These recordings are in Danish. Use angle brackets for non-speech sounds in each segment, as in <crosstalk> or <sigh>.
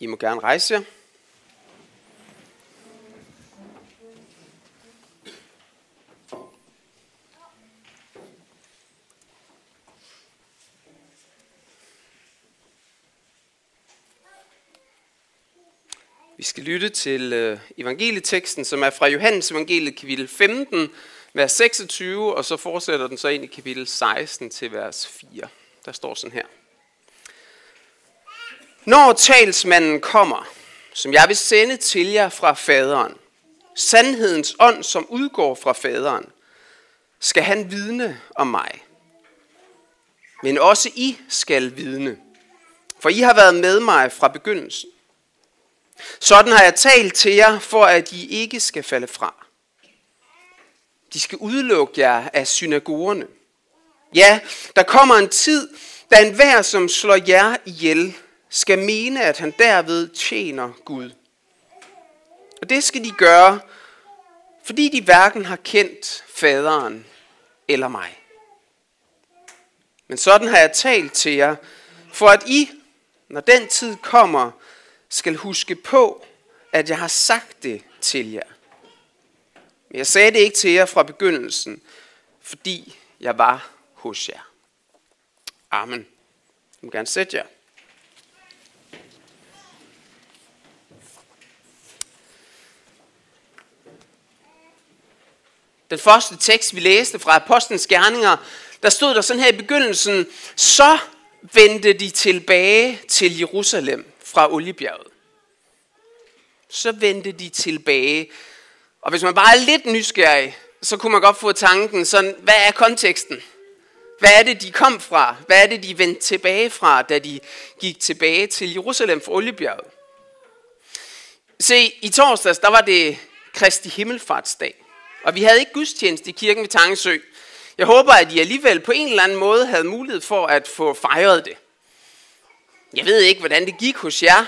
I må gerne rejse jer. Vi skal lytte til øh, evangelieteksten, som er fra Johannes evangeliet kapitel 15, vers 26, og så fortsætter den så ind i kapitel 16 til vers 4. Der står sådan her. Når talsmanden kommer, som jeg vil sende til jer fra faderen, sandhedens ånd, som udgår fra faderen, skal han vidne om mig. Men også I skal vidne, for I har været med mig fra begyndelsen. Sådan har jeg talt til jer, for at I ikke skal falde fra. De skal udelukke jer af synagogerne. Ja, der kommer en tid, da enhver, som slår jer ihjel, skal mene, at han derved tjener Gud. Og det skal de gøre, fordi de hverken har kendt faderen eller mig. Men sådan har jeg talt til jer, for at I, når den tid kommer, skal huske på, at jeg har sagt det til jer. Men jeg sagde det ikke til jer fra begyndelsen, fordi jeg var hos jer. Amen. Jeg må gerne sætte jer. Den første tekst, vi læste fra Apostlenes Gerninger, der stod der sådan her i begyndelsen, så vendte de tilbage til Jerusalem fra Oliebjerget. Så vendte de tilbage. Og hvis man bare er lidt nysgerrig, så kunne man godt få tanken sådan, hvad er konteksten? Hvad er det, de kom fra? Hvad er det, de vendte tilbage fra, da de gik tilbage til Jerusalem fra Oliebjerget? Se, i torsdags, der var det Kristi Himmelfartsdag. Og vi havde ikke gudstjeneste i kirken ved Tangesø. Jeg håber, at I alligevel på en eller anden måde havde mulighed for at få fejret det. Jeg ved ikke, hvordan det gik hos jer.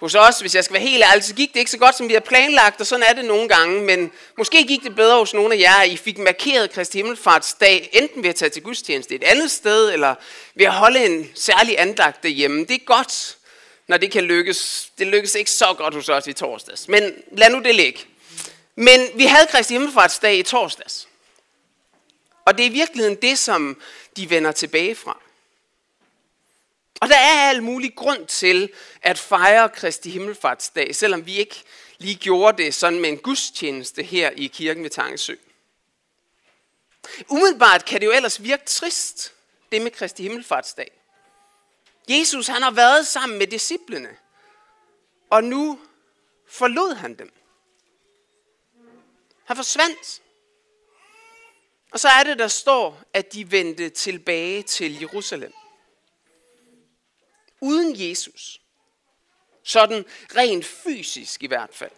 Hos os, hvis jeg skal være helt ærlig, så gik det ikke så godt, som vi havde planlagt, og sådan er det nogle gange. Men måske gik det bedre hos nogle af jer, at I fik markeret Kristi Himmelfartsdag, enten ved at tage til gudstjeneste et andet sted, eller ved at holde en særlig andagt derhjemme. Det er godt, når det kan lykkes. Det lykkes ikke så godt hos os i torsdags. Men lad nu det ligge. Men vi havde Kristi Himmelfartsdag i torsdags. Og det er i virkeligheden det, som de vender tilbage fra. Og der er al mulig grund til at fejre Kristi Himmelfartsdag, selvom vi ikke lige gjorde det sådan med en gudstjeneste her i kirken ved Tangesø. Umiddelbart kan det jo ellers virke trist, det med Kristi Himmelfartsdag. Jesus han har været sammen med disciplene, og nu forlod han dem. Han forsvandt. Og så er det, der står, at de vendte tilbage til Jerusalem. Uden Jesus. Sådan rent fysisk i hvert fald.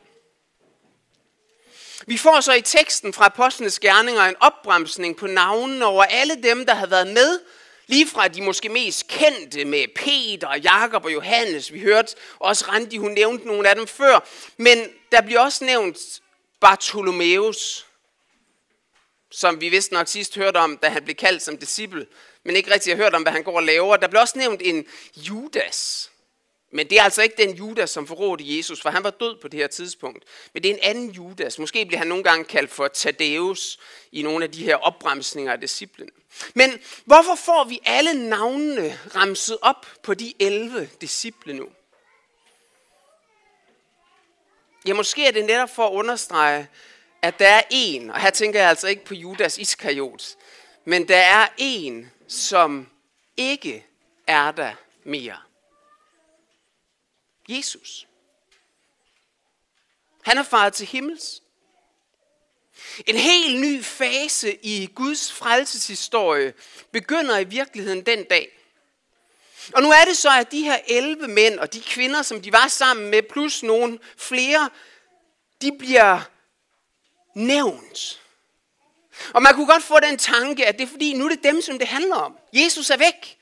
Vi får så i teksten fra Apostlenes Gerninger en opbremsning på navnene over alle dem, der har været med, lige fra de måske mest kendte med Peter, Jakob og Johannes. Vi hørte også Randi, hun nævnte nogle af dem før. Men der bliver også nævnt Bartholomeus, som vi vist nok sidst hørte om, da han blev kaldt som disciple, men ikke rigtig har hørt om, hvad han går og laver. Der blev også nævnt en Judas. Men det er altså ikke den Judas, som forrådte Jesus, for han var død på det her tidspunkt. Men det er en anden Judas. Måske bliver han nogle gange kaldt for Thaddeus i nogle af de her opbremsninger af disciplen. Men hvorfor får vi alle navnene ramset op på de 11 disciple nu? Ja, måske er det netop for at understrege, at der er en, og her tænker jeg altså ikke på Judas Iskariot, men der er en, som ikke er der mere. Jesus. Han er faret til himmels. En helt ny fase i Guds frelseshistorie begynder i virkeligheden den dag. Og nu er det så, at de her 11 mænd og de kvinder, som de var sammen med, plus nogle flere, de bliver nævnt. Og man kunne godt få den tanke, at det er fordi, nu er det dem, som det handler om. Jesus er væk.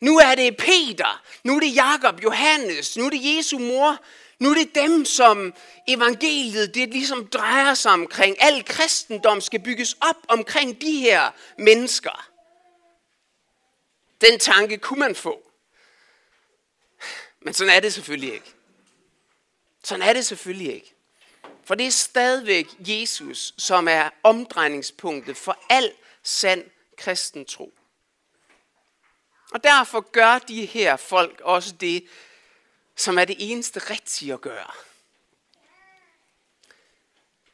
Nu er det Peter, nu er det Jakob, Johannes, nu er det Jesu mor, nu er det dem, som evangeliet det ligesom drejer sig omkring. Al kristendom skal bygges op omkring de her mennesker. Den tanke kunne man få. Men sådan er det selvfølgelig ikke. Sådan er det selvfølgelig ikke. For det er stadigvæk Jesus, som er omdrejningspunktet for al sand kristen tro. Og derfor gør de her folk også det, som er det eneste rigtige at gøre.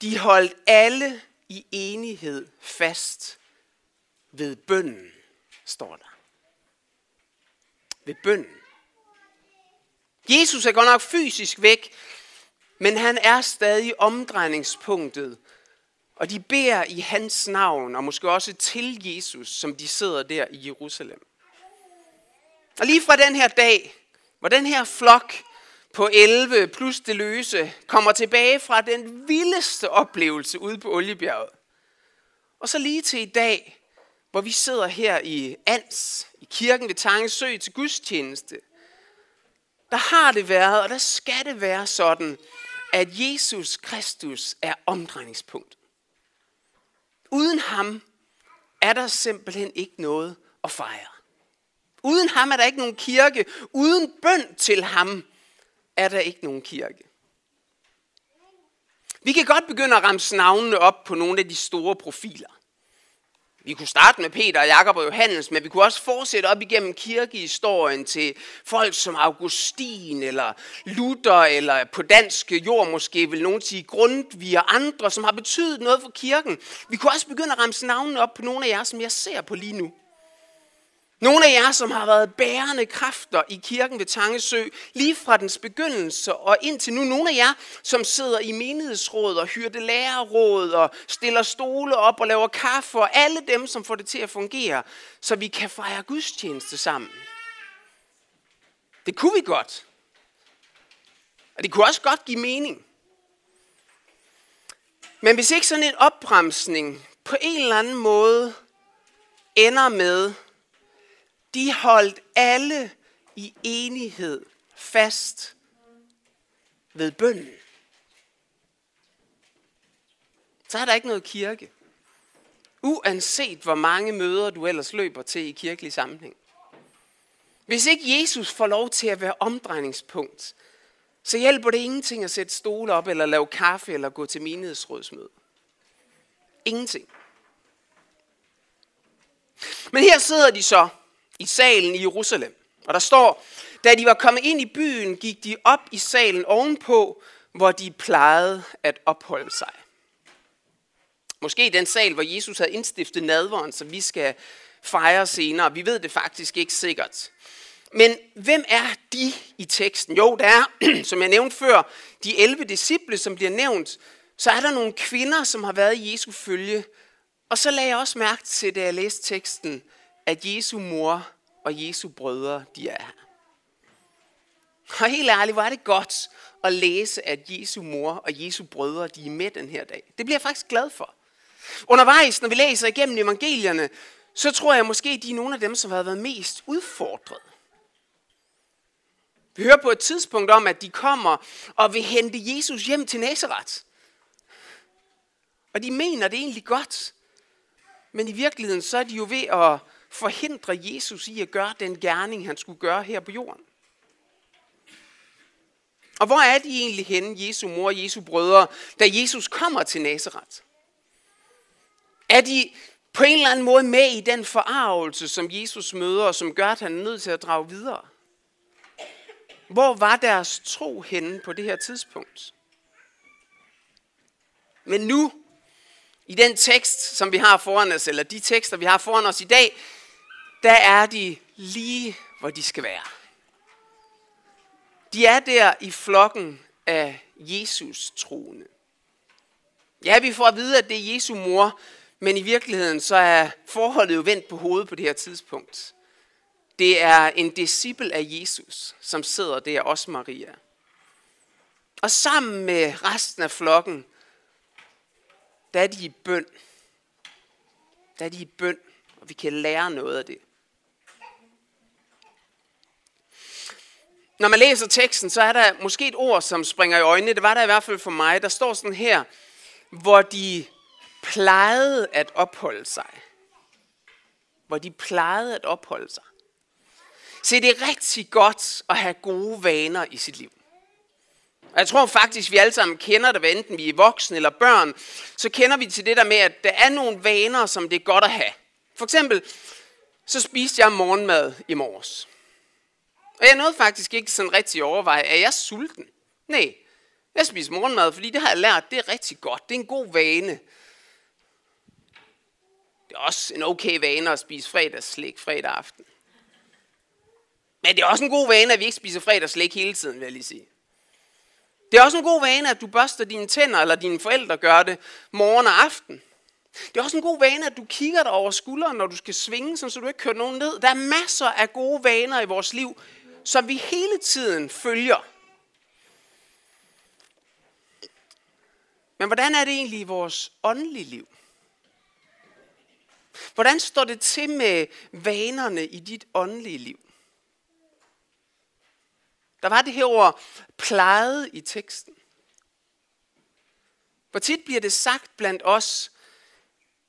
De holdt alle i enighed fast ved bønden, står der. Ved bønden. Jesus er godt nok fysisk væk, men han er stadig omdrejningspunktet. Og de beder i hans navn, og måske også til Jesus, som de sidder der i Jerusalem. Og lige fra den her dag, hvor den her flok på 11 plus det løse kommer tilbage fra den vildeste oplevelse ude på Oliebjerget. Og så lige til i dag, hvor vi sidder her i Ans, i kirken ved Tangesø til gudstjeneste, der har det været, og der skal det være sådan, at Jesus Kristus er omdrejningspunkt. Uden ham er der simpelthen ikke noget at fejre. Uden ham er der ikke nogen kirke. Uden bøn til ham er der ikke nogen kirke. Vi kan godt begynde at ramse navnene op på nogle af de store profiler. Vi kunne starte med Peter, Jakob og Johannes, men vi kunne også fortsætte op igennem kirkehistorien til folk som Augustin eller Luther, eller på dansk jord måske vil nogen sige Grundtvig og andre, som har betydet noget for kirken. Vi kunne også begynde at ramse navnene op på nogle af jer, som jeg ser på lige nu. Nogle af jer, som har været bærende kræfter i kirken ved Tangesø, lige fra dens begyndelse og indtil nu. Nogle af jer, som sidder i menighedsråd og hyrte lærerråd og stiller stole op og laver kaffe, og alle dem, som får det til at fungere, så vi kan fejre gudstjeneste sammen. Det kunne vi godt. Og det kunne også godt give mening. Men hvis ikke sådan en opbremsning på en eller anden måde ender med, de holdt alle i enighed fast ved bønden. Så er der ikke noget kirke. Uanset hvor mange møder du ellers løber til i kirkelig sammenhæng. Hvis ikke Jesus får lov til at være omdrejningspunkt, så hjælper det ingenting at sætte stole op, eller lave kaffe, eller gå til menighedsrådsmøde. Ingenting. Men her sidder de så i salen i Jerusalem. Og der står, da de var kommet ind i byen, gik de op i salen ovenpå, hvor de plejede at opholde sig. Måske den sal, hvor Jesus havde indstiftet nadveren, som vi skal fejre senere. Vi ved det faktisk ikke sikkert. Men hvem er de i teksten? Jo, der er, <clears throat> som jeg nævnte før, de 11 disciple, som bliver nævnt. Så er der nogle kvinder, som har været i Jesu følge. Og så lagde jeg også mærke til, da jeg læste teksten, at Jesu mor og Jesu brødre, de er her. Og helt ærligt, hvor er det godt at læse, at Jesu mor og Jesu brødre, de er med den her dag. Det bliver jeg faktisk glad for. Undervejs, når vi læser igennem evangelierne, så tror jeg måske, de er nogle af dem, som har været mest udfordret. Vi hører på et tidspunkt om, at de kommer og vil hente Jesus hjem til Nazareth. Og de mener det egentlig godt. Men i virkeligheden, så er de jo ved at forhindre Jesus i at gøre den gerning, han skulle gøre her på jorden. Og hvor er de egentlig henne, Jesu mor og Jesu brødre, da Jesus kommer til Nazareth? Er de på en eller anden måde med i den forarvelse, som Jesus møder, og som gør, at han er nødt til at drage videre? Hvor var deres tro henne på det her tidspunkt? Men nu, i den tekst, som vi har foran os, eller de tekster, vi har foran os i dag, der er de lige, hvor de skal være. De er der i flokken af Jesus troende. Ja, vi får at vide, at det er Jesu mor, men i virkeligheden så er forholdet jo vendt på hovedet på det her tidspunkt. Det er en disciple af Jesus, som sidder der, også Maria. Og sammen med resten af flokken, der er de i bøn. Der er de i bøn, og vi kan lære noget af det. Når man læser teksten, så er der måske et ord, som springer i øjnene. Det var der i hvert fald for mig. Der står sådan her, hvor de plejede at opholde sig. Hvor de plejede at opholde sig. Se, det er rigtig godt at have gode vaner i sit liv. Og jeg tror faktisk, vi alle sammen kender det, hvad enten vi er voksne eller børn, så kender vi til det der med, at der er nogle vaner, som det er godt at have. For eksempel, så spiste jeg morgenmad i morges. Og jeg nåede faktisk ikke sådan rigtig overveje, er jeg sulten? Nej, jeg spiser morgenmad, fordi det har jeg lært, det er rigtig godt. Det er en god vane. Det er også en okay vane at spise fredagsslik fredag aften. Men det er også en god vane, at vi ikke spiser fredagsslik hele tiden, vil jeg lige sige. Det er også en god vane, at du børster dine tænder, eller dine forældre gør det morgen og aften. Det er også en god vane, at du kigger dig over skulderen, når du skal svinge, så du ikke kører nogen ned. Der er masser af gode vaner i vores liv, som vi hele tiden følger. Men hvordan er det egentlig i vores åndelige liv? Hvordan står det til med vanerne i dit åndelige liv? Der var det her ord plejet i teksten. Hvor tit bliver det sagt blandt os,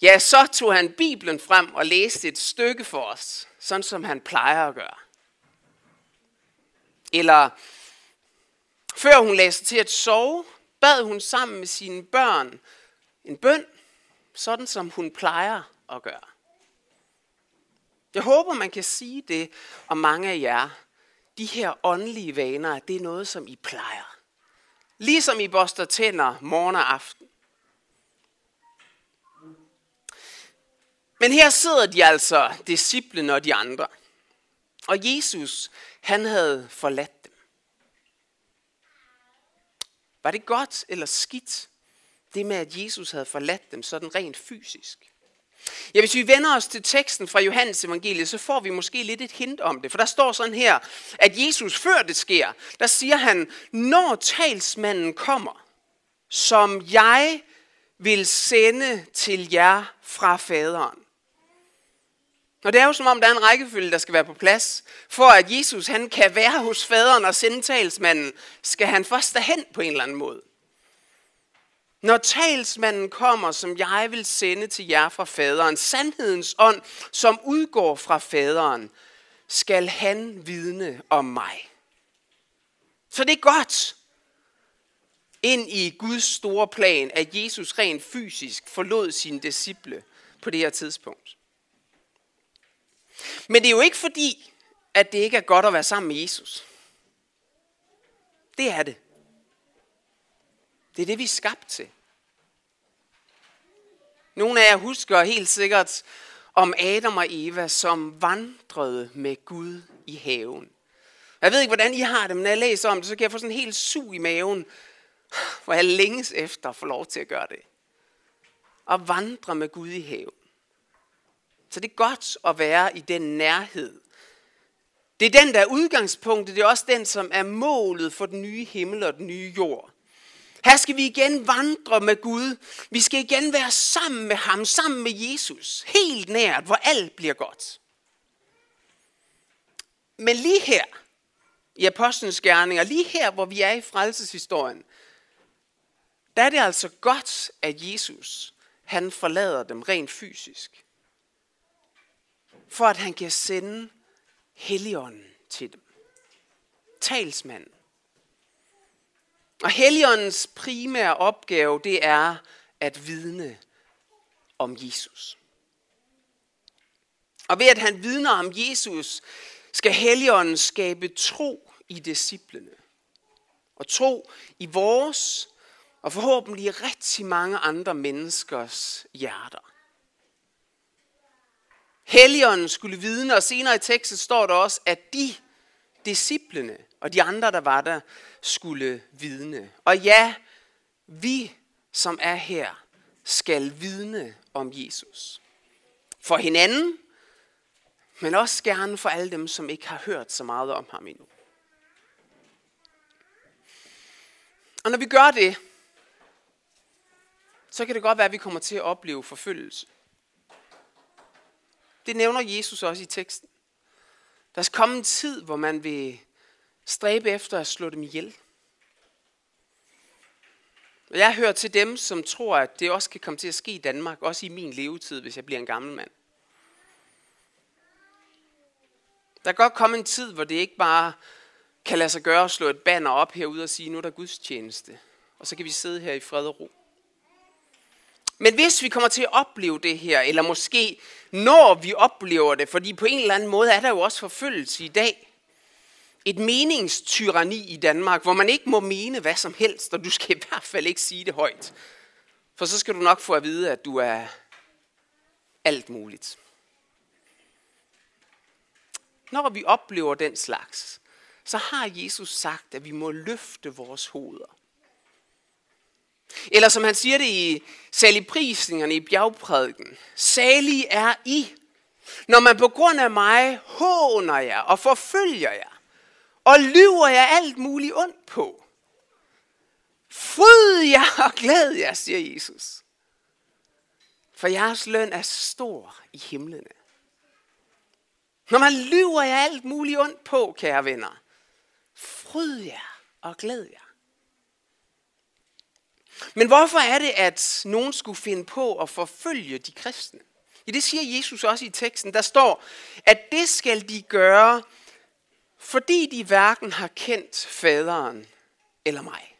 ja, så tog han Bibelen frem og læste et stykke for os, sådan som han plejer at gøre. Eller før hun læste til at sove, bad hun sammen med sine børn en bøn, sådan som hun plejer at gøre. Jeg håber, man kan sige det om mange af jer. De her åndelige vaner, det er noget, som I plejer. Ligesom I boster tænder morgen og aften. Men her sidder de altså, disciplene og de andre. Og Jesus, han havde forladt dem. Var det godt eller skidt, det med, at Jesus havde forladt dem sådan rent fysisk? Ja, hvis vi vender os til teksten fra Johannes evangeliet, så får vi måske lidt et hint om det. For der står sådan her, at Jesus før det sker, der siger han, når talsmanden kommer, som jeg vil sende til jer fra faderen. Og det er jo som om, der er en rækkefølge, der skal være på plads. For at Jesus han kan være hos faderen og sende talsmanden, skal han først derhen på en eller anden måde. Når talsmanden kommer, som jeg vil sende til jer fra faderen, sandhedens ånd, som udgår fra faderen, skal han vidne om mig. Så det er godt ind i Guds store plan, at Jesus rent fysisk forlod sine disciple på det her tidspunkt. Men det er jo ikke fordi, at det ikke er godt at være sammen med Jesus. Det er det. Det er det, vi er skabt til. Nogle af jer husker helt sikkert om Adam og Eva, som vandrede med Gud i haven. Jeg ved ikke, hvordan I har det, men når jeg læser om det, så kan jeg få sådan en helt sug i maven, hvor jeg længes efter at få lov til at gøre det. Og vandre med Gud i haven. Så det er godt at være i den nærhed. Det er den, der er udgangspunktet. Det er også den, som er målet for den nye himmel og den nye jord. Her skal vi igen vandre med Gud. Vi skal igen være sammen med ham, sammen med Jesus. Helt nært, hvor alt bliver godt. Men lige her, i Apostlenes Gerninger, lige her, hvor vi er i frelseshistorien, der er det altså godt, at Jesus, han forlader dem rent fysisk for at han kan sende Helligånden til dem. Talsmanden. Og Helligåndens primære opgave, det er at vidne om Jesus. Og ved at han vidner om Jesus, skal Helligånden skabe tro i disciplene. Og tro i vores og forhåbentlig rigtig mange andre menneskers hjerter. Helligånden skulle vidne, og senere i teksten står der også, at de disciplene og de andre, der var der, skulle vidne. Og ja, vi, som er her, skal vidne om Jesus. For hinanden, men også gerne for alle dem, som ikke har hørt så meget om ham endnu. Og når vi gør det, så kan det godt være, at vi kommer til at opleve forfølgelse. Det nævner Jesus også i teksten. Der skal komme en tid, hvor man vil stræbe efter at slå dem ihjel. Og jeg hører til dem, som tror, at det også kan komme til at ske i Danmark, også i min levetid, hvis jeg bliver en gammel mand. Der kan godt komme en tid, hvor det ikke bare kan lade sig gøre at slå et banner op herude og sige, nu er der gudstjeneste. Og så kan vi sidde her i fred og ro. Men hvis vi kommer til at opleve det her, eller måske når vi oplever det, fordi på en eller anden måde er der jo også forfølgelse i dag, et meningstyranni i Danmark, hvor man ikke må mene hvad som helst, og du skal i hvert fald ikke sige det højt. For så skal du nok få at vide, at du er alt muligt. Når vi oplever den slags, så har Jesus sagt, at vi må løfte vores hoveder. Eller som han siger det i saligprisningerne i bjergprædiken. Salig er I, når man på grund af mig håner jer og forfølger jer, og lyver jer alt muligt ondt på. Fryd jer og glæd jer, siger Jesus. For jeres løn er stor i himlene. Når man lyver jer alt muligt ondt på, kære venner, fryd jer og glæd jer. Men hvorfor er det, at nogen skulle finde på at forfølge de kristne? Ja, det siger Jesus også i teksten. Der står, at det skal de gøre, fordi de hverken har kendt faderen eller mig.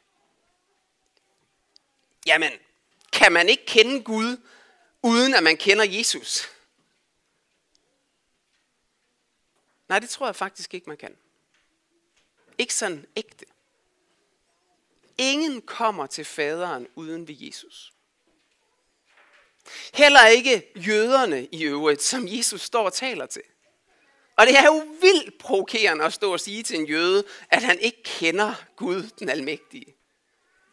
Jamen, kan man ikke kende Gud, uden at man kender Jesus? Nej, det tror jeg faktisk ikke, man kan. Ikke sådan ægte. Ingen kommer til faderen uden ved Jesus. Heller ikke jøderne i øvrigt, som Jesus står og taler til. Og det er jo vildt provokerende at stå og sige til en jøde, at han ikke kender Gud den almægtige.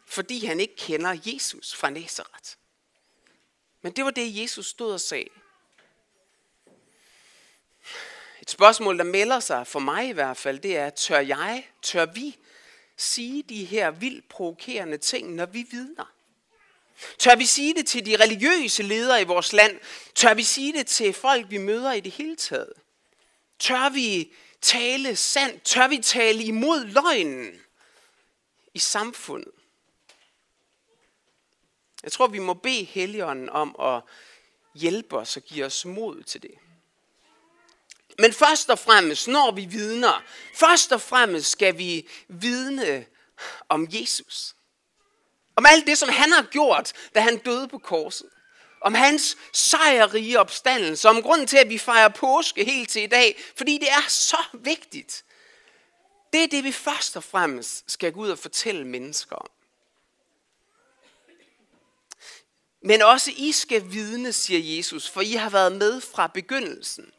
Fordi han ikke kender Jesus fra Nazareth. Men det var det, Jesus stod og sagde. Et spørgsmål, der melder sig for mig i hvert fald, det er, tør jeg, tør vi sige de her vildt provokerende ting, når vi vidner? Tør vi sige det til de religiøse ledere i vores land? Tør vi sige det til folk, vi møder i det hele taget? Tør vi tale sandt? Tør vi tale imod løgnen i samfundet? Jeg tror, vi må bede Helligånden om at hjælpe os og give os mod til det. Men først og fremmest, når vi vidner, først og fremmest skal vi vidne om Jesus. Om alt det, som han har gjort, da han døde på korset. Om hans sejrrige opstandelse. Om grunden til, at vi fejrer påske helt til i dag. Fordi det er så vigtigt. Det er det, vi først og fremmest skal gå ud og fortælle mennesker om. Men også I skal vidne, siger Jesus, for I har været med fra begyndelsen.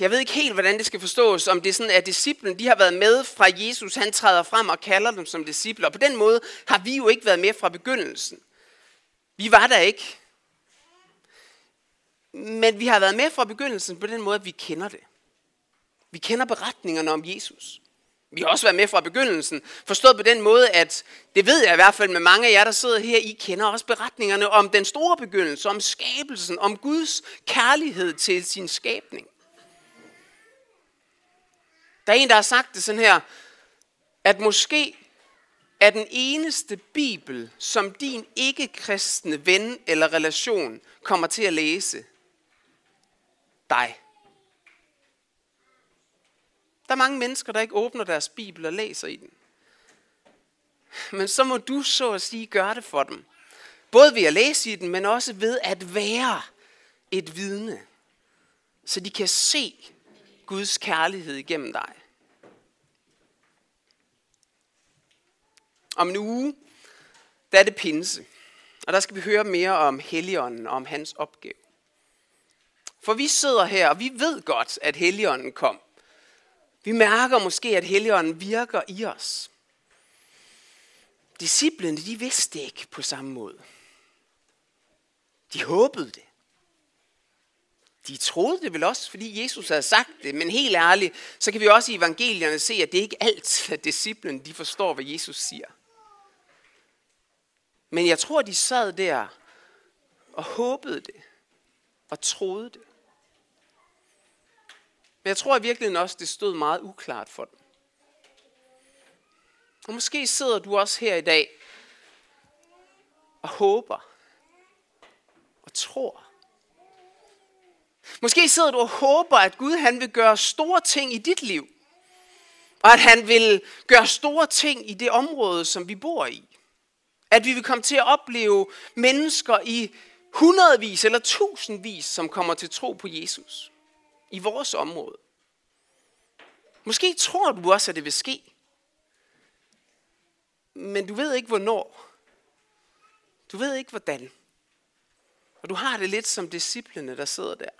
Jeg ved ikke helt, hvordan det skal forstås, om det er sådan, at disciplen, de har været med fra Jesus, han træder frem og kalder dem som discipler. Og på den måde har vi jo ikke været med fra begyndelsen. Vi var der ikke. Men vi har været med fra begyndelsen på den måde, at vi kender det. Vi kender beretningerne om Jesus. Vi har også været med fra begyndelsen. Forstået på den måde, at det ved jeg i hvert fald med mange af jer, der sidder her, I kender også beretningerne om den store begyndelse, om skabelsen, om Guds kærlighed til sin skabning. Der er en, der har sagt det sådan her, at måske er den eneste bibel, som din ikke-kristne ven eller relation kommer til at læse, dig. Der er mange mennesker, der ikke åbner deres bibel og læser i den. Men så må du så at sige gøre det for dem. Både ved at læse i den, men også ved at være et vidne. Så de kan se Guds kærlighed igennem dig. Om en uge, der er det pinse. Og der skal vi høre mere om Helligånden og om hans opgave. For vi sidder her, og vi ved godt, at Helligånden kom. Vi mærker måske, at Helligånden virker i os. Disciplene, de vidste det ikke på samme måde. De håbede det. De troede det vel også, fordi Jesus havde sagt det, men helt ærligt, så kan vi også i evangelierne se, at det ikke er alt, at disciplen de forstår, hvad Jesus siger. Men jeg tror, de sad der og håbede det og troede det. Men jeg tror i virkeligheden også, det stod meget uklart for dem. Og måske sidder du også her i dag og håber og tror. Måske sidder du og håber, at Gud han vil gøre store ting i dit liv. Og at han vil gøre store ting i det område, som vi bor i. At vi vil komme til at opleve mennesker i hundredvis eller tusindvis, som kommer til tro på Jesus. I vores område. Måske tror du også, at det vil ske. Men du ved ikke, hvornår. Du ved ikke, hvordan. Og du har det lidt som disciplene, der sidder der.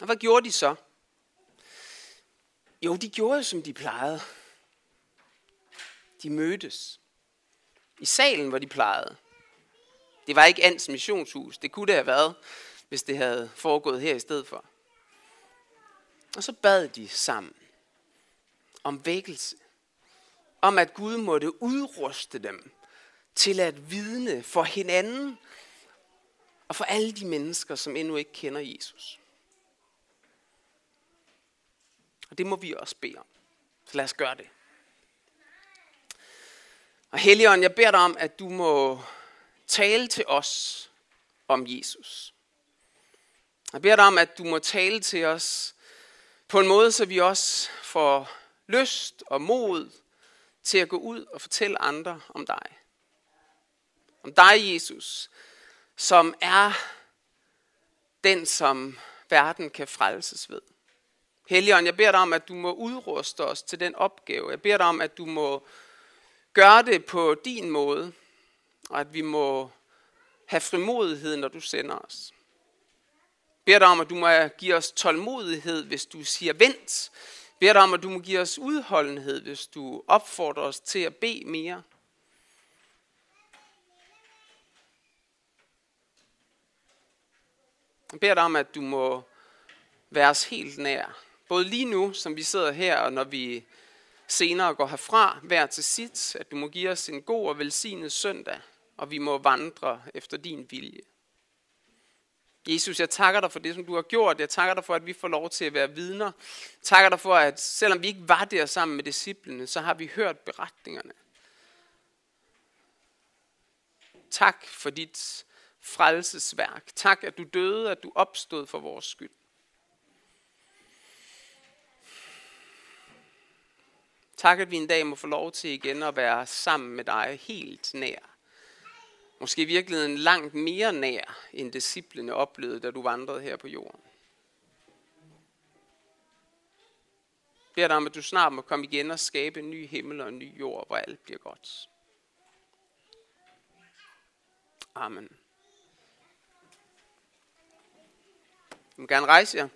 Og hvad gjorde de så? Jo, de gjorde som de plejede. De mødtes. I salen, hvor de plejede. Det var ikke Ans missionshus. Det kunne det have været, hvis det havde foregået her i stedet for. Og så bad de sammen om vækkelse. Om at Gud måtte udruste dem til at vidne for hinanden og for alle de mennesker, som endnu ikke kender Jesus. Og det må vi også bede om. Så lad os gøre det. Og Helligånd, jeg beder dig om, at du må tale til os om Jesus. Jeg beder dig om, at du må tale til os på en måde, så vi også får lyst og mod til at gå ud og fortælle andre om dig. Om dig, Jesus, som er den, som verden kan frelses ved. Helligånd, jeg beder dig om, at du må udruste os til den opgave. Jeg beder dig om, at du må gøre det på din måde, og at vi må have frimodighed, når du sender os. Jeg beder dig om, at du må give os tålmodighed, hvis du siger vent. Jeg beder dig om, at du må give os udholdenhed, hvis du opfordrer os til at bede mere. Jeg beder dig om, at du må være os helt nær. Både lige nu, som vi sidder her, og når vi senere går herfra, hver til sit, at du må give os en god og velsignet søndag, og vi må vandre efter din vilje. Jesus, jeg takker dig for det, som du har gjort. Jeg takker dig for, at vi får lov til at være vidner. Jeg takker dig for, at selvom vi ikke var der sammen med disciplene, så har vi hørt beretningerne. Tak for dit frelsesværk. Tak, at du døde, at du opstod for vores skyld. Tak, at vi en dag må få lov til igen at være sammen med dig helt nær. Måske i virkeligheden langt mere nær, end disciplene oplevede, da du vandrede her på jorden. Jeg beder dig om, at du snart må komme igen og skabe en ny himmel og en ny jord, hvor alt bliver godt. Amen. Du må gerne rejse jer.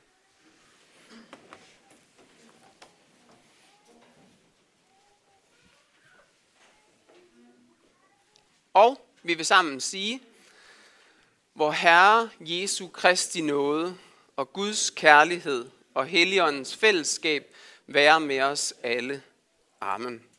Og vi vil sammen sige, hvor Herre Jesu Kristi nåde og Guds kærlighed og Helligåndens fællesskab være med os alle. Amen.